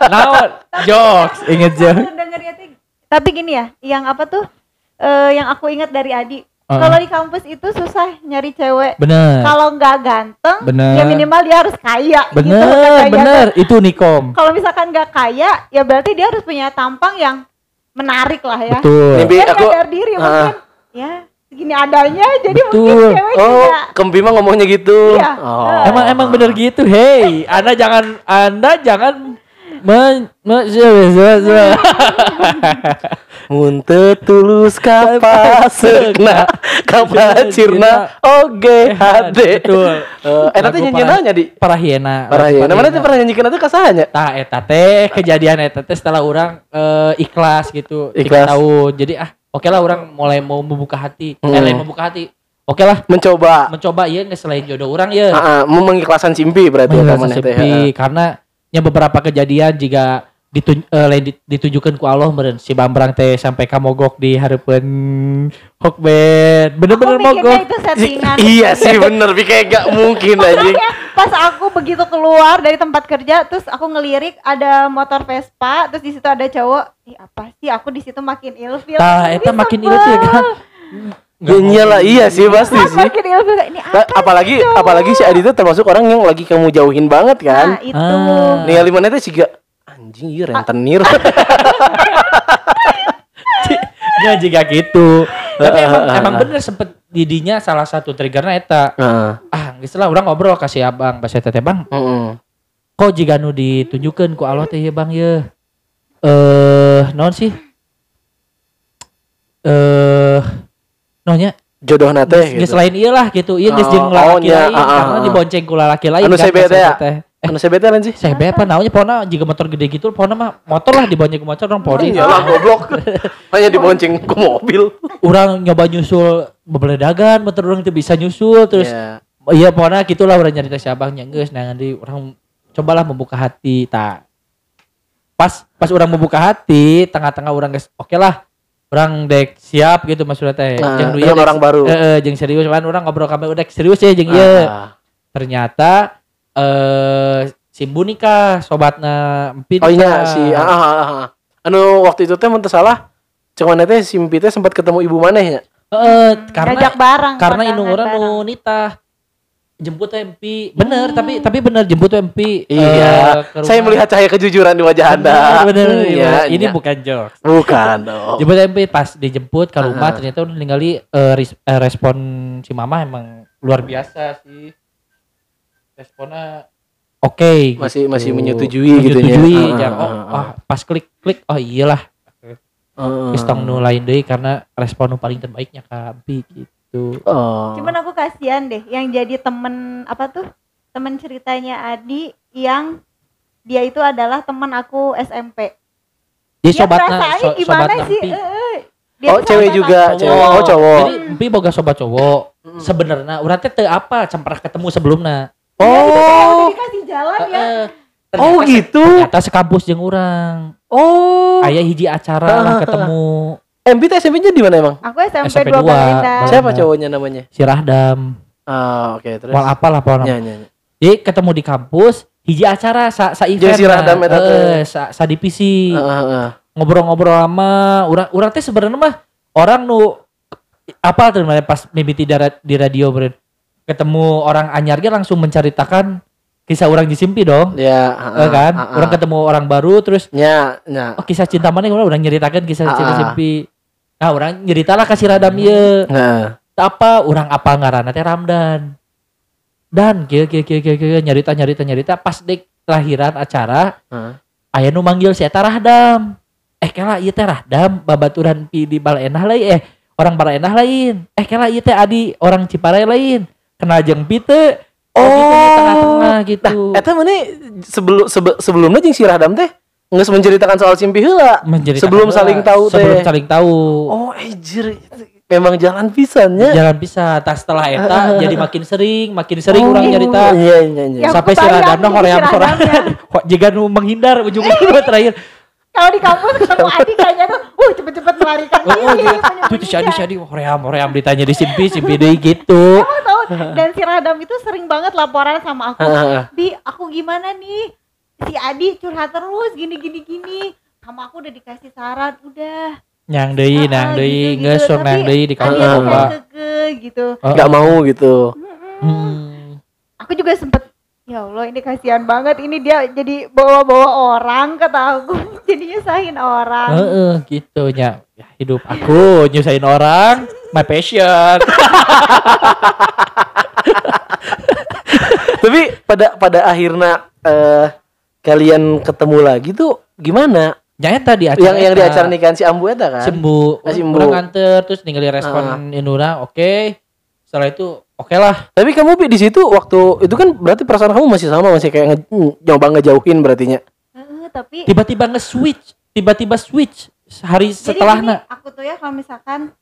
[SPEAKER 3] Naon? Jokes, inget jokes.
[SPEAKER 4] tuh- Tapi gini ya, yang apa tuh? eh, yang aku ingat dari Adi.
[SPEAKER 3] Uh-uh.
[SPEAKER 4] Kalau di kampus itu susah nyari cewek.
[SPEAKER 3] Bener.
[SPEAKER 4] Kalau nggak ganteng,
[SPEAKER 3] Bener.
[SPEAKER 4] ya minimal dia harus kaya. gitu
[SPEAKER 3] Bener,
[SPEAKER 4] katanya.
[SPEAKER 3] bener. Itu Nikom.
[SPEAKER 4] Kalau misalkan nggak kaya, ya berarti dia harus punya tampang yang menarik lah ya.
[SPEAKER 3] Betul.
[SPEAKER 2] Mimpi
[SPEAKER 4] Dia
[SPEAKER 2] aku
[SPEAKER 4] sadar diri
[SPEAKER 2] Ah.
[SPEAKER 4] mungkin. Ya, segini adanya. Jadi
[SPEAKER 3] Betul.
[SPEAKER 4] mungkin cewek
[SPEAKER 2] Oh,
[SPEAKER 4] juga.
[SPEAKER 2] Kempi mah ngomongnya gitu.
[SPEAKER 4] Iya.
[SPEAKER 2] Oh.
[SPEAKER 3] Emang emang bener gitu. Hey, Anda jangan Anda jangan men, men
[SPEAKER 2] Mun tulus kapasegna kapacirna oge hade.
[SPEAKER 3] Betul.
[SPEAKER 2] Eh, eta teh
[SPEAKER 3] Lagu
[SPEAKER 2] nyanyiannya di
[SPEAKER 3] Para hiena.
[SPEAKER 2] Parahnya. Namanya teh pernah nyanyikan itu kasahanya.
[SPEAKER 3] Tah eta teh kejadian eta teh setelah orang eh, ikhlas gitu.
[SPEAKER 2] Ikhlas.
[SPEAKER 3] Tahun. Jadi ah, oke lah orang mulai mau membuka hati. Eh,
[SPEAKER 2] Hmm.
[SPEAKER 3] lain membuka hati. Oke lah,
[SPEAKER 2] Mencoba
[SPEAKER 3] mencoba iya nggak selain jodoh orang ya.
[SPEAKER 2] Heeh, mau mengikhlaskan simpi berarti ya mana
[SPEAKER 3] sepi, karena nya beberapa kejadian jika ditun eh, lain dit- ditujukan ku Allah meureun si Bambrang teh sampai ka mogok di hareupeun hokbed bener-bener mogok.
[SPEAKER 4] itu settingan.
[SPEAKER 2] Iya sih bener Pi kayak gak mungkin anjing.
[SPEAKER 4] Makanya pas aku begitu keluar dari tempat kerja terus aku ngelirik ada motor Vespa terus di situ ada cowok. Ih apa sih? Aku di situ makin ilfil.
[SPEAKER 3] Tah
[SPEAKER 4] Ih,
[SPEAKER 3] eta makin ilfil kan
[SPEAKER 2] Ya iyalah iya sih pasti sih.
[SPEAKER 4] ini
[SPEAKER 2] Nah,
[SPEAKER 4] apa
[SPEAKER 2] apalagi
[SPEAKER 4] cowok?"
[SPEAKER 2] apalagi si Adi itu termasuk orang yang lagi kamu jauhin banget
[SPEAKER 4] nah
[SPEAKER 2] kan.
[SPEAKER 4] itu
[SPEAKER 3] Ah.
[SPEAKER 2] Nih lima teh sih gak anjing iya rentenir.
[SPEAKER 3] ya jika gitu tapi emang, emang bener sempet didinya salah satu triggernya eta
[SPEAKER 2] Heeh.
[SPEAKER 3] ah geus lah orang ngobrol kasih abang pas eta teh bang
[SPEAKER 2] Heeh.
[SPEAKER 3] kok jika nu ditunjukkan ku Allah teh ya bang ya eh non sih eh nonya
[SPEAKER 2] Jodoh nate gitu.
[SPEAKER 3] lain iya lah gitu iya geus
[SPEAKER 2] Oh,
[SPEAKER 3] jeung
[SPEAKER 2] nya,
[SPEAKER 3] lain
[SPEAKER 2] ah, ah,
[SPEAKER 3] karena
[SPEAKER 2] ah.
[SPEAKER 3] dibonceng ku lalaki lain
[SPEAKER 2] Anu
[SPEAKER 3] kan, pas
[SPEAKER 2] ya?
[SPEAKER 3] teh. eh
[SPEAKER 2] Anu saya bete lain sih.
[SPEAKER 3] saya apa naunya pona jika motor gede gitu pona mah motor lah dibonceng ku motor dong podi
[SPEAKER 2] Iya lah goblok. Hanya dibonceng ke mobil.
[SPEAKER 3] orang nyoba nyusul bebeledagan motor orang tuh bisa nyusul terus
[SPEAKER 2] Iya.
[SPEAKER 3] iya pona gitulah orang nyari si abangnya geus nah nanti orang cobalah membuka hati tak pas pas orang membuka hati tengah-tengah orang geus oke lah orang dek siap gitu maksudnya teh
[SPEAKER 2] Nah,
[SPEAKER 3] Jeung nu
[SPEAKER 2] dengan
[SPEAKER 3] ieu
[SPEAKER 2] orang
[SPEAKER 3] dek-
[SPEAKER 2] baru.
[SPEAKER 3] eh, eh, jeung serius kan orang ngobrol kami udah serius ya jeung ieu
[SPEAKER 2] Ah.
[SPEAKER 3] ternyata eh Simbu nikah sobatna Empin
[SPEAKER 2] Oh iya si ah, ah, ah, ah. Anu waktu itu teh mun salah Cuma teh simpi teh sempat ketemu ibu maneh ya.
[SPEAKER 3] Heeh, karena
[SPEAKER 4] Ngajak bareng
[SPEAKER 3] karena indung orang nu nitah jemput MP bener tapi tapi bener jemput MP
[SPEAKER 2] Iya,
[SPEAKER 3] ke
[SPEAKER 2] saya melihat cahaya kejujuran di wajah Anda.
[SPEAKER 3] bener, bener,
[SPEAKER 2] Hmm,
[SPEAKER 3] iya,
[SPEAKER 2] iya,
[SPEAKER 3] ini
[SPEAKER 2] iya.
[SPEAKER 3] bukan jokes
[SPEAKER 2] bukan dong.
[SPEAKER 3] jemput MP pas dijemput ke rumah
[SPEAKER 2] Ah.
[SPEAKER 3] ternyata udah ninggali eh, ris- eh, respon si mama emang luar biasa sih responnya oke
[SPEAKER 2] Masih-
[SPEAKER 3] gitu.
[SPEAKER 2] masih menyetujui gitu ya.
[SPEAKER 3] menyetujui
[SPEAKER 2] Ah,
[SPEAKER 3] jangan,
[SPEAKER 2] ah,
[SPEAKER 3] oh,
[SPEAKER 2] ah,
[SPEAKER 3] pas klik klik oh iyalah
[SPEAKER 2] Heeh.
[SPEAKER 3] Geus tong nu lain deui karena respon nu paling terbaiknya ka Abi gitu
[SPEAKER 2] Oh.
[SPEAKER 4] Cuman aku kasihan deh yang jadi temen apa tuh temen ceritanya Adi yang dia itu adalah temen aku SMP.
[SPEAKER 3] dia
[SPEAKER 4] Dia
[SPEAKER 3] sobatna
[SPEAKER 4] perasaannya
[SPEAKER 3] so-
[SPEAKER 4] gimana
[SPEAKER 3] sobatna
[SPEAKER 4] sih? Eh, dia
[SPEAKER 2] Oh, cewek juga,
[SPEAKER 4] aku.
[SPEAKER 2] cewek. Oh, cowok.
[SPEAKER 3] Jadi Empi boga sobat cowok. Sebenarnya urang teh teu apa, pernah ketemu sebelumnya.
[SPEAKER 4] Gitu kayak
[SPEAKER 2] Oh.
[SPEAKER 4] udah dikasih jalan ya.
[SPEAKER 3] Heeh.
[SPEAKER 2] Oh
[SPEAKER 3] Ternyata-
[SPEAKER 2] gitu.
[SPEAKER 3] Ternyata sekampus jeung urang.
[SPEAKER 2] Oh.
[SPEAKER 3] Aya hiji acara lah ketemu
[SPEAKER 2] MB teh SMP-nya di mana emang?
[SPEAKER 4] Aku SMP,
[SPEAKER 3] SMP
[SPEAKER 4] 2
[SPEAKER 3] dua.
[SPEAKER 4] Balinda.
[SPEAKER 3] Balinda.
[SPEAKER 2] Siapa cowoknya namanya?
[SPEAKER 3] si Rahdam.
[SPEAKER 2] Ah, oke, terus.
[SPEAKER 3] Wal apa lah pokoknya.
[SPEAKER 2] Nya, nya, nya.
[SPEAKER 3] Jadi ketemu di kampus, hiji acara sa, sa event.
[SPEAKER 2] Jeung si. Rahdam eta teh.
[SPEAKER 3] Heeh, sa, sa divisi.
[SPEAKER 2] Heeh, heeh.
[SPEAKER 3] ngobrol-ngobrol lama urang urang teh sebenarnya mah orang nu apa tuh namanya pas mimiti di, di radio beren ketemu orang anyar ge langsung menceritakan kisah orang disimpi dong
[SPEAKER 2] Ya,
[SPEAKER 3] eh, kan orang ketemu orang baru terus
[SPEAKER 2] nya, nya.
[SPEAKER 3] oh kisah cinta mana orang orang nyeritakan kisah
[SPEAKER 2] Ah,
[SPEAKER 3] cinta
[SPEAKER 2] ah.
[SPEAKER 3] simpi nah orang nyeritalah kasih radam ieu
[SPEAKER 2] Nah,
[SPEAKER 3] apa orang apa ngaranna teh Ramdan. Dan kieu kieu kieu kieu kieu nyarita nyarita nyarita pas dek lahiran acara
[SPEAKER 2] Heeh.
[SPEAKER 3] aya nu manggil si eta Rahdam. Eh kela ieu teh Rahdam babaturan pi di Balenah lain eh orang Balenah lain. Eh kela ieu teh Adi orang Ciparai lain. Kenal jeung pi teu oh, gitu nya tengah-tengah gitu.
[SPEAKER 2] Eta mana sebelum sebe- sebelumnya jeung si Rahdam teh geus menceritakan soal Cimpi heula.
[SPEAKER 3] Menceritakan
[SPEAKER 2] sebelum
[SPEAKER 3] heula.
[SPEAKER 2] saling tahu
[SPEAKER 3] sebelum
[SPEAKER 2] teh.
[SPEAKER 3] saling tahu
[SPEAKER 2] Oh, ejir. Memang jalan pisannya.
[SPEAKER 3] jalan bisa tas setelah eta jadi makin sering makin sering
[SPEAKER 2] Oh,
[SPEAKER 3] orang nyarita
[SPEAKER 2] Iya, iya, iya.
[SPEAKER 4] Ya,
[SPEAKER 3] sampai si Radamna hoream hoream
[SPEAKER 4] Radamnya.
[SPEAKER 3] jika nu menghindar ujung-ujungnya terakhir
[SPEAKER 4] Kalau di kampus ketemu Adi kayaknya tuh, uh cepet-cepet melarikan
[SPEAKER 3] oh, oh
[SPEAKER 4] diri.
[SPEAKER 3] gitu.
[SPEAKER 4] menyembunyikan.
[SPEAKER 3] tuh si Adi si Adi hoream hoream ditanya di simpi simpi deui gitu
[SPEAKER 4] Kamu tahu dan si Radam itu sering banget laporan sama aku. Bi, aku gimana nih? Si Adi curhat terus gini gini gini. Sama aku udah dikasih saran, udah.
[SPEAKER 3] nyang deui
[SPEAKER 4] Ah,
[SPEAKER 3] nang
[SPEAKER 4] gitu,
[SPEAKER 3] deui
[SPEAKER 4] gitu.
[SPEAKER 3] geus sok
[SPEAKER 4] Tapi
[SPEAKER 3] nang deui di
[SPEAKER 4] kayak keke gitu.
[SPEAKER 2] Nggak mau gitu.
[SPEAKER 3] Hmm.
[SPEAKER 4] Aku juga sempet Ya Allah ini kasihan banget ini dia jadi bawa-bawa orang kata aku jadi nyusahin orang.
[SPEAKER 3] Heeh, gitu nya. Ya, hidup aku nyusahin orang, my passion.
[SPEAKER 2] Tapi pada pada akhirnya eh kalian ketemu lagi tuh gimana?
[SPEAKER 3] Nyata di acara
[SPEAKER 2] yang yang di acara nikahan si Ambu eta kan?
[SPEAKER 3] sembuh.
[SPEAKER 2] Ah, si Embu.
[SPEAKER 3] Urang nganter terus ninggali respon Inura, oke. Setelah itu oke lah.
[SPEAKER 2] Tapi kamu di situ waktu itu kan berarti perasaan kamu masih sama masih kayak nge, mm, nyoba ngejauhin berartinya.
[SPEAKER 4] Heeh, tapi
[SPEAKER 3] Tiba-tiba nge-switch, tiba-tiba switch hari
[SPEAKER 4] Jadi
[SPEAKER 3] setelahnya.
[SPEAKER 4] gini, aku tuh ya kalau misalkan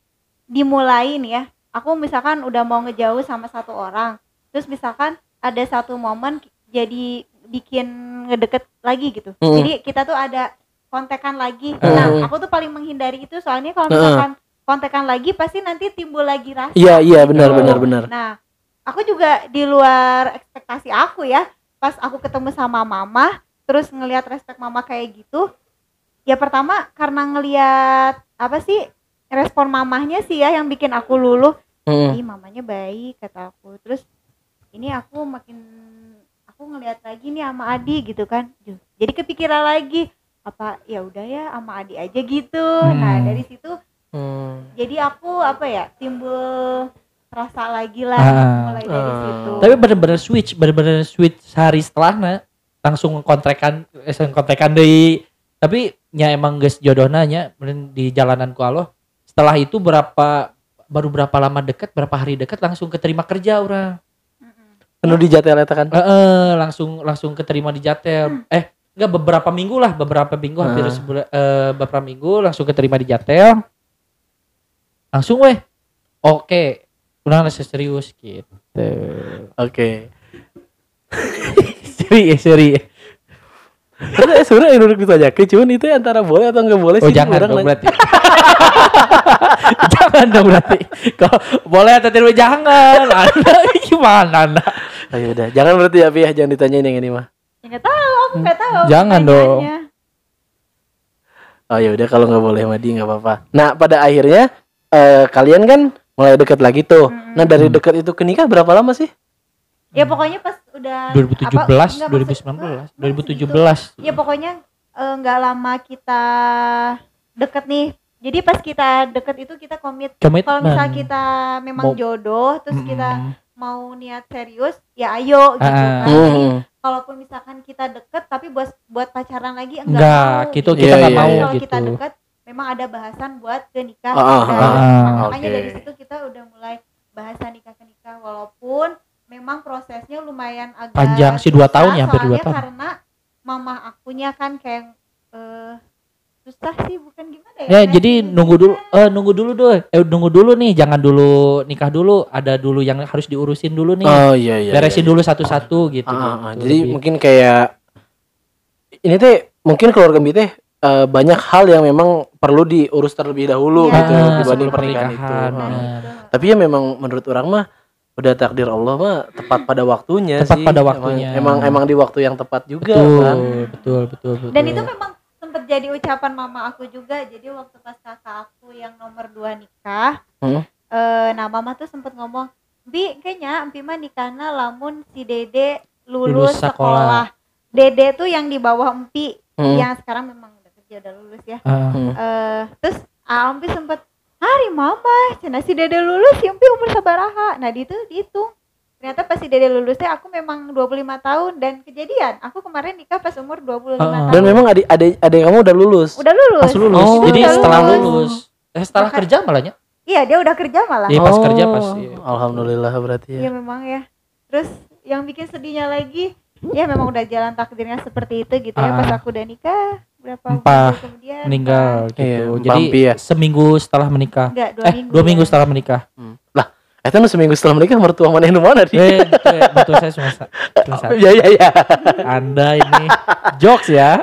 [SPEAKER 4] dimulain ya, aku misalkan udah mau ngejauh sama satu orang, terus misalkan ada satu momen jadi bikin ngedeket lagi gitu.
[SPEAKER 2] Mm.
[SPEAKER 4] Jadi kita tuh ada kontekan lagi.
[SPEAKER 2] Mm.
[SPEAKER 4] Nah, aku tuh paling menghindari itu soalnya kalau
[SPEAKER 2] Mm.
[SPEAKER 4] misalkan kontekan lagi pasti nanti timbul lagi rasa.
[SPEAKER 2] Iya iya benar
[SPEAKER 3] Oh.
[SPEAKER 2] benar benar.
[SPEAKER 4] Nah, aku juga di luar ekspektasi aku ya. Pas aku ketemu sama mama, terus ngelihat respect mama kayak gitu, ya pertama karena ngelihat apa sih respon mamahnya sih ya yang bikin aku luluh.
[SPEAKER 2] Mm.
[SPEAKER 4] Ih, mamanya baik kata aku. Terus ini aku makin aku ngelihat lagi nih sama Adi gitu kan. Jadi kepikiran lagi apa ya udah ya sama Adi aja gitu. Nah,
[SPEAKER 3] Hmm.
[SPEAKER 4] dari situ
[SPEAKER 2] Hmm.
[SPEAKER 4] jadi aku apa ya timbul rasa lagi lah
[SPEAKER 3] Ah.
[SPEAKER 4] mulai dari
[SPEAKER 2] Ah.
[SPEAKER 4] situ
[SPEAKER 3] Tapi bener-bener switch, bener-bener switch sehari setelahnya langsung kontrekan eh, langsung kontrekan deui. Tapi nya emang geus jodohna nya meureun di jalanan ku Allah. Setelah itu berapa baru berapa lama deket, berapa hari deket langsung keterima kerja orang.
[SPEAKER 2] Penuh di jatel eta kan.
[SPEAKER 3] Heeh, langsung langsung keterima di Jatel. Eh, enggak beberapa minggu lah, beberapa minggu hampir
[SPEAKER 2] Ah.
[SPEAKER 3] sebulan eh, beberapa minggu langsung keterima di Jatel. Langsung weh. Oke. Urang rasa serius gitu.
[SPEAKER 2] Oke.
[SPEAKER 3] seri, seri.
[SPEAKER 2] Terus eh, sebenarnya duduk ditanyakan cuman itu antara boleh atau enggak boleh
[SPEAKER 3] Oh
[SPEAKER 2] sih
[SPEAKER 3] jangan dong berarti. jangan dong berarti. Kalau boleh atau tidak jangan. Anda gimana Anda?
[SPEAKER 2] Oh, yaudah. jangan berarti ya Pi ya, jangan ditanyain yang ini mah.
[SPEAKER 4] nggak tahu aku nggak tahu
[SPEAKER 3] Jangan dong.
[SPEAKER 2] Oh ya udah kalau nggak boleh Madi nggak apa-apa. Nah pada akhirnya eh, kalian kan mulai deket lagi tuh.
[SPEAKER 4] Mm-mm.
[SPEAKER 2] Nah dari deket itu ke nikah berapa lama sih?
[SPEAKER 4] Ya pokoknya pas udah
[SPEAKER 3] 2017,
[SPEAKER 4] apa, enggak, maksud-
[SPEAKER 3] 2019,
[SPEAKER 4] enggak,
[SPEAKER 3] 2017.
[SPEAKER 4] Ya pokoknya eh, nggak lama kita deket nih. Jadi pas kita deket itu kita komit. Kalau misal kita memang
[SPEAKER 3] Mau-
[SPEAKER 4] jodoh, terus kita. Mau niat serius, ya ayo gitu
[SPEAKER 3] Ah.
[SPEAKER 4] kan. Jadi,
[SPEAKER 2] Hmm.
[SPEAKER 4] kalaupun misalkan kita deket tapi buat buat pacaran lagi enggak,
[SPEAKER 3] Enggak,
[SPEAKER 4] mau.
[SPEAKER 3] gitu kita nggak
[SPEAKER 2] iya,
[SPEAKER 3] mau
[SPEAKER 2] iya.
[SPEAKER 4] kalau kita
[SPEAKER 3] gitu.
[SPEAKER 4] deket memang ada bahasan buat ke nikah.
[SPEAKER 2] Ah, ah,
[SPEAKER 4] Nah,
[SPEAKER 3] ah,
[SPEAKER 4] makanya
[SPEAKER 2] oke.
[SPEAKER 4] dari situ kita udah mulai bahasan nikah ke nikah walaupun memang prosesnya lumayan agak
[SPEAKER 3] Panjang sih, dua tahun ya, hampir dua tahun.
[SPEAKER 4] karena mama akunya kan kayak eh, susah sih bukan gimana ya?
[SPEAKER 3] Ya, jadi nunggu dulu eh nunggu dulu dulu. Eh nunggu dulu nih, jangan dulu nikah dulu. Ada dulu yang harus diurusin dulu nih.
[SPEAKER 2] Oh iya iya.
[SPEAKER 3] Beresin
[SPEAKER 2] iya.
[SPEAKER 3] dulu satu-satu gitu.
[SPEAKER 2] Ah, ah, ah.
[SPEAKER 3] Gitu,
[SPEAKER 2] jadi
[SPEAKER 3] lebih.
[SPEAKER 2] mungkin kayak ini teh mungkin keluarga Mbi teh eh, banyak hal yang memang perlu diurus terlebih dahulu
[SPEAKER 4] Iya,
[SPEAKER 2] gitu
[SPEAKER 3] Ah,
[SPEAKER 2] dibanding pernikahan itu.
[SPEAKER 3] pernikahan,
[SPEAKER 2] Ah.
[SPEAKER 4] Nah, gitu.
[SPEAKER 2] Tapi ya memang menurut orang mah udah takdir Allah mah tepat pada waktunya
[SPEAKER 3] Tepat
[SPEAKER 2] sih.
[SPEAKER 3] pada
[SPEAKER 2] Emang-
[SPEAKER 3] waktunya.
[SPEAKER 2] Emang, emang di waktu yang tepat juga
[SPEAKER 3] betul,
[SPEAKER 2] kan.
[SPEAKER 3] betul, betul, betul.
[SPEAKER 4] dan itu memang jadi ucapan mama aku juga jadi waktu pas kakak aku yang nomor dua nikah
[SPEAKER 2] Hmm.
[SPEAKER 4] eh nah mama tuh sempat ngomong bi kayaknya empi mah nikahna lamun si dede lulus,
[SPEAKER 3] Lulus sekolah."
[SPEAKER 4] sekolah. dede tuh yang di bawah empi
[SPEAKER 2] Hmm.
[SPEAKER 4] yang sekarang memang udah kerja udah lulus ya
[SPEAKER 3] Ah,
[SPEAKER 2] Hmm.
[SPEAKER 4] eh terus ah, empi sempat hari mama cina si dede lulus si empi umur sabaraha nah di itu dihitung ternyata pas si dede lulusnya aku memang 25 tahun dan kejadian aku kemarin nikah pas umur 25
[SPEAKER 3] Ah, ah.
[SPEAKER 4] tahun
[SPEAKER 2] Dan memang adik adik adik kamu udah lulus.
[SPEAKER 4] udah lulus
[SPEAKER 3] pas lulus.
[SPEAKER 2] Oh,
[SPEAKER 3] jadi
[SPEAKER 4] udah
[SPEAKER 3] setelah
[SPEAKER 4] lulus.
[SPEAKER 3] lulus. Eh setelah
[SPEAKER 4] Maka-
[SPEAKER 3] kerja malahnya.
[SPEAKER 4] iya dia udah kerja malah
[SPEAKER 3] Iya pas
[SPEAKER 2] Oh,
[SPEAKER 3] kerja pasti.
[SPEAKER 2] Alhamdulillah berarti ya.
[SPEAKER 4] Iya memang ya. Terus yang bikin sedihnya lagi, ya memang udah jalan takdirnya seperti itu gitu ya.
[SPEAKER 3] Ah.
[SPEAKER 4] Pas aku udah nikah, berapa
[SPEAKER 3] Empah,
[SPEAKER 4] bulan kemudian
[SPEAKER 3] Meninggal gitu.
[SPEAKER 2] Iya,
[SPEAKER 3] jadi
[SPEAKER 2] ya.
[SPEAKER 3] seminggu setelah menikah.
[SPEAKER 4] Enggak, dua
[SPEAKER 3] eh,
[SPEAKER 4] minggu.
[SPEAKER 3] dua
[SPEAKER 4] ya.
[SPEAKER 3] minggu setelah menikah.
[SPEAKER 2] Hmm. Lah, itu nu seminggu setelah menikah mertua mana yang mana di?
[SPEAKER 3] Eh, betul, ya, betul saya cuma sa- cuma satu.
[SPEAKER 2] Iya iya iya.
[SPEAKER 3] Anda ini jokes ya.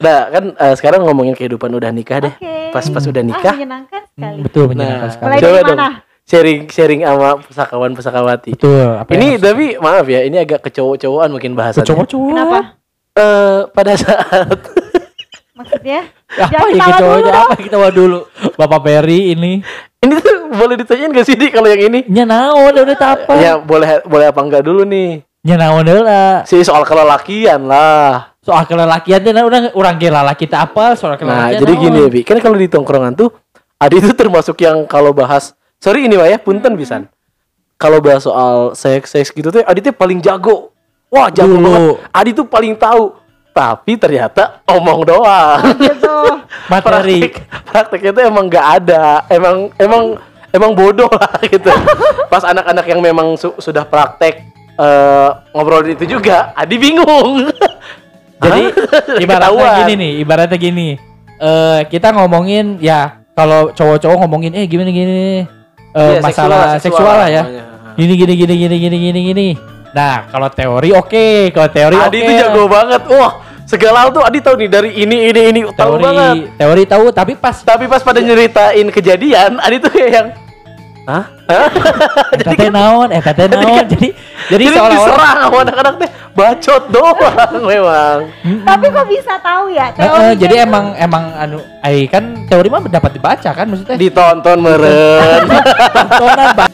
[SPEAKER 2] Nah, kan eh, sekarang ngomongin kehidupan udah nikah deh.
[SPEAKER 4] Oke.
[SPEAKER 2] Pas pas udah
[SPEAKER 4] Ah,
[SPEAKER 2] nikah,
[SPEAKER 4] menyenangkan sekali.
[SPEAKER 3] Hmm, betul menyenangkan
[SPEAKER 2] Nah,
[SPEAKER 3] sekali.
[SPEAKER 4] Mulai
[SPEAKER 2] Coba
[SPEAKER 4] dari
[SPEAKER 2] dong.
[SPEAKER 4] mana?
[SPEAKER 2] sharing sharing sama pusakawan pusakawati.
[SPEAKER 3] Betul. Apa
[SPEAKER 2] Ini tapi maaf ya, ini agak kecowok-cowokan mungkin bahasannya.
[SPEAKER 3] cowok-cowok.
[SPEAKER 4] Kenapa?
[SPEAKER 2] Eh, pada saat
[SPEAKER 4] Maksudnya?
[SPEAKER 3] Apa
[SPEAKER 4] ketawa
[SPEAKER 3] ketawa
[SPEAKER 4] dulu?
[SPEAKER 3] Apa ketawa dulu? Bapak Perry ini.
[SPEAKER 2] Ini tuh boleh ditanyain gak sih di kalau yang ini?
[SPEAKER 3] Nya naon udah apa?
[SPEAKER 2] Ya boleh boleh apa enggak dulu nih?
[SPEAKER 3] Nya naon lah.
[SPEAKER 2] Si soal kelelakian lah.
[SPEAKER 3] Soal kelelakian teh udah orang ge lalaki teh apa soal
[SPEAKER 2] Nah,
[SPEAKER 3] kelelakian.
[SPEAKER 2] jadi
[SPEAKER 3] naon?
[SPEAKER 2] gini ya, Bi. Kan kalau di tongkrongan tuh Adi itu termasuk yang kalau bahas sorry ini Wah ya, punten pisan. Kalau bahas soal seks-seks gitu tuh Adi tuh paling jago. Wah, jago
[SPEAKER 3] Dulu.
[SPEAKER 2] banget. Adi tuh paling tahu. Tapi ternyata omong doang.
[SPEAKER 4] Gitu.
[SPEAKER 3] materi.
[SPEAKER 2] Praktik, tuh emang nggak ada. Emang emang emang bodoh lah gitu. Pas anak-anak yang memang su- sudah praktek eh ngobrol itu juga, Adi bingung.
[SPEAKER 3] Jadi
[SPEAKER 2] Hah?
[SPEAKER 3] ibaratnya gini nih, ibaratnya gini. Eh kita ngomongin ya kalau cowok-cowok ngomongin eh gimana gini eh
[SPEAKER 2] Iya,
[SPEAKER 3] masalah seksual, lah ya.
[SPEAKER 2] namanya.
[SPEAKER 3] Gini gini gini gini gini gini gini. Nah, kalau teori oke, kalau teori oke.
[SPEAKER 2] Adi itu jago banget. Wah, segala hal tuh Adi tahu nih dari ini ini ini tahu
[SPEAKER 3] Teori
[SPEAKER 2] banget.
[SPEAKER 3] teori tahu tapi pas
[SPEAKER 2] Tapi pas pada nyeritain kejadian, Adi tuh kayak yang Hah? Hah?
[SPEAKER 3] eta teh naon, eta teh naon. Jadi jadi
[SPEAKER 2] Jadi
[SPEAKER 3] seolah-olah
[SPEAKER 2] diserang sama anak-anak teh bacot doang memang.
[SPEAKER 4] Tapi kok bisa tahu ya?
[SPEAKER 3] Eh, eh,
[SPEAKER 4] teorinya
[SPEAKER 3] jadi
[SPEAKER 4] itu?
[SPEAKER 3] emang emang anu ai kan teori mah dapat dibaca kan maksudnya
[SPEAKER 2] Ditonton meren.
[SPEAKER 3] tontonan.